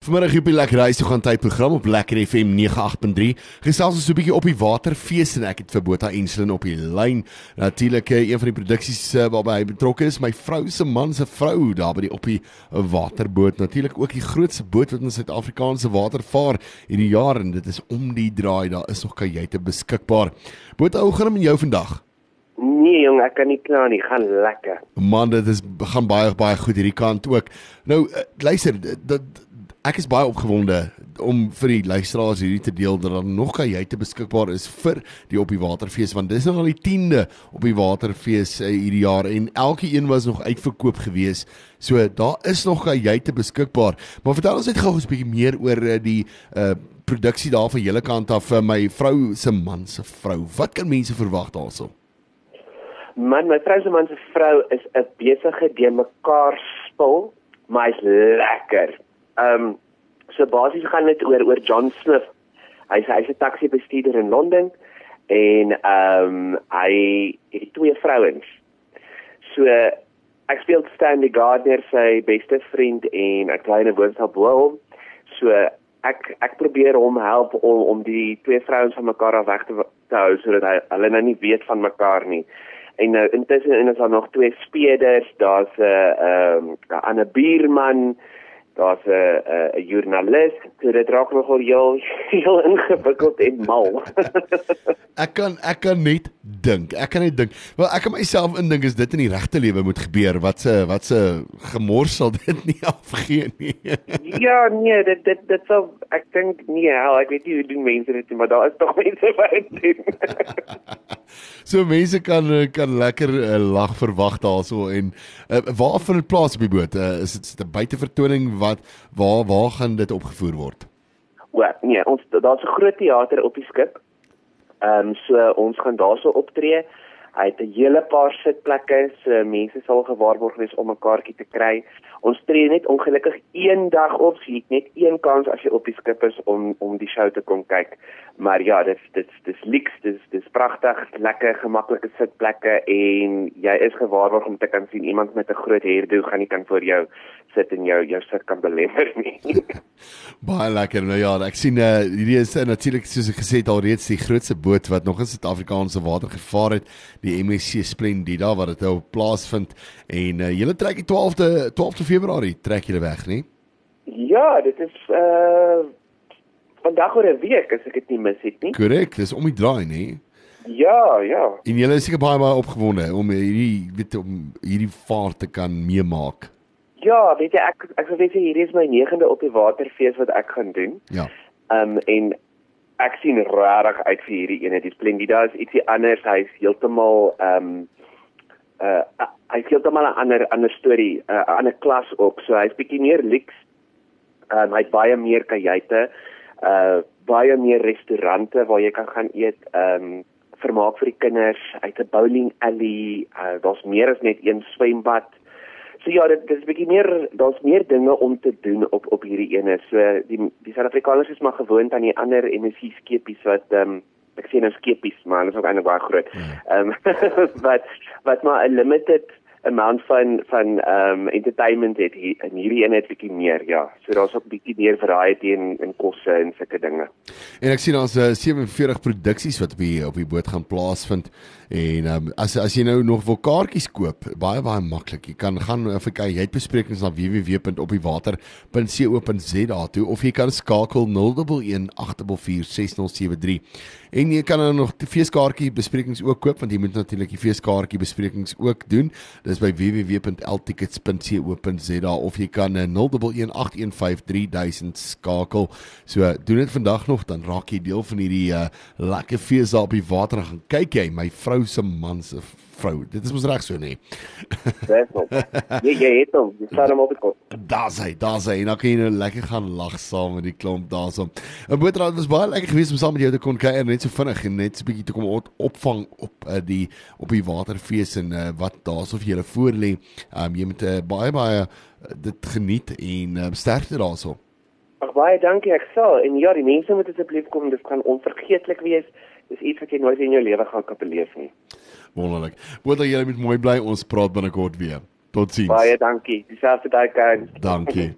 Vanmiddag op die Lekker Reis toe gaan tyd program op Lekker FM 98.3. Gesels ons so 'n bietjie op die waterfees en ek het vir Botha Enslin op die lyn. Natuurlik eh, een van die produksies eh, waarby hy betrokke is, my vrou se man se vrou daar by die op die waterboot. Natuurlik ook die grootste boot wat in Suid-Afrikaanse water vaar hierdie jaar en dit is om die draai. Daar is nog kajuite beskikbaar. Botha, hoe gaan dit met jou vandag? Nee jong, ek kan nie kla nie, gaan lekker. Man, dit is gaan baie baie goed hierdie kant ook. Nou luister, dit Ek is baie opgewonde om vir die luisteraars hierdie te deel dat daar nog kajuite beskikbaar is vir die op die waterfees want dis nou al die 10de op die waterfees uh, hierdie jaar en elke een was nog uitverkoop gewees. So daar is nog kajuite beskikbaar. Maar vertel ons net gou 'n bietjie meer oor uh, die uh, produksie daar van julle kant af vir my vrou se man se vrou. Wat kan mense verwag daarso? Man, my vrou se man se vrou is 'n besige de mekaar spul, maar hy's lekker. Ehm um, so basies gaan dit oor oor John Smith. Hy's hy's 'n taxi bestuurder in Londen en ehm um, hy het twee vrouens. So ek speel Stanley Gardner sy beste vriend en 'n klein woonstel bo hom. So ek ek probeer hom help om om die twee vrouens van mekaar af weg te, te hou sodat hy hulle nou nie weet van mekaar nie. En nou intussen en is daar nog twee speders, daar's 'n ehm 'n ander buurman daar's 'n 'n joernalis, so dit raak nogal heel heel ingewikkeld en mal. ek kan ek kan net dink. Ek kan net dink. Wel ek kan myself indink as dit in die regte lewe moet gebeur, wat se wat se gemors sal dit nie afgee nie. ja, nee, dit dit dit sal ek dink nee, hel, ek weet nie hoe doen mense dit nie, maar daar is tog mense wat dit doen. so mense kan kan lekker uh, lag verwag daarso en uh, waar vind dit plaas op die boot? Uh, is dit 'n buitevertoning wat waar waar gaan dit opgevoer word? O, nee, ons daar's 'n groot teater op die skip. Ehm um, so ons gaan daarso optree. Hy het 'n hele paar sitplekke, so mense sal gewaarborg wees om 'n kaartjie te kry. Ons tree net ongelukkig een dag op, so jy het net een kans as jy op die skip is om om die show te kom kyk. Maar ja, dit dit dis dis dis pragtig, lekker gemaklike sitplekke en jy is gewaarborg om te kan sien iemand met 'n groot hairdo gaan nie kan voor jou sit en jou jou sit kan belemmer nie. Baie lekker. Nou ja, ek sien uh, hierdie is uh, natuurlik soos ek gesê het alreeds die grootste boot wat nog in Suid-Afrikaanse water gevaar het, die MSC Splendida wat dit nou plaasvind en uh, julle trek die 12de 12de Februarie trek julle weg, nie? Ja, dit is uh vandag oor 'n week as ek dit nie mis het nie. Korrek, dis om die draai, nê? Ja, ja. En julle is seker baie baie opgewonde om hierdie weet om hierdie vaart te kan meemaak. Ja, weet jy ek ek sou sê hierdie is my 9de op die waterfees wat ek gaan doen. Ja. Ehm um, en ek sien regtig uit vir hierdie ene. Die Splendida is ietsie anders. Hy's heeltemal ehm um, uh hy het heeltemal 'n ander ander storie, 'n uh, ander klas ook. So hy's bietjie meer luxe. Ehm um, hy het baie meer kajuite, uh baie meer restaurante waar jy kan gaan eet. Ehm um, vermaak vir die kinders. Hy't 'n bowling alley. Uh, Daar's meer as net een swembad. So ja, dit dis 'n bietjie meer, daar's meer dinge om te doen op op hierdie ene. So die die Suid-Afrikaners is maar gewoond aan die ander MSC skepies wat ehm um, ek sien nou skepies, maar hulle is ook eintlik baie groot. Ja. Ehm um, wat wat maar 'n limited amount van van ehm um, entertainment het hier in hierdie een het bietjie meer ja. So daar's ook bietjie meer variety in in kosse en sulke dinge. En ek sien daar's uh, 47 produksies wat op die op die boot gaan plaasvind en um, as as jy nou nog wil kaartjies koop, baie baie maklik. Jy kan gaan vir kyk, jy het besprekings na www.opdiewater.co.za toe of jy kan skakel 011 844 6073. En jy kan dan nog die feeskaartjie besprekings ook koop want jy moet natuurlik die feeskaartjie besprekings ook doen. Dis by www.ltickets.co.za of jy kan 0118153000 skakel. So doen dit vandag nog dan raak jy deel van hierdie uh, lekker fees daar op die water gaan kyk jy my vrou se man se vrou. Dit is mos reg so nê. Dis op. Jy jy het hom, jy staan hom op die kop. Daar's hy, daar's hy. En dan kan jy nou lekker gaan lag saam met die klomp daarso. 'n Boetraad was baie lekker geweest om saam met jou te kon kuier net so vinnig en net so 'n bietjie te kom opvang op uh, die op die waterfees en uh, wat daarso vir julle voor lê. Um, jy moet uh, baie baie uh, dit geniet en uh, sterkte daarso. Ag baie dankie ek sal. En ja, die mense moet asseblief kom, dit kan onvergeetlik wees. Dis iets wat jy nooit in jou lewe gaan kan beleef nie. Wonderlik. Boeta jy moet mooi bly. Ons praat binnekort weer. Totsiens. Baie dankie. Dieselfde daai kant. Dankie.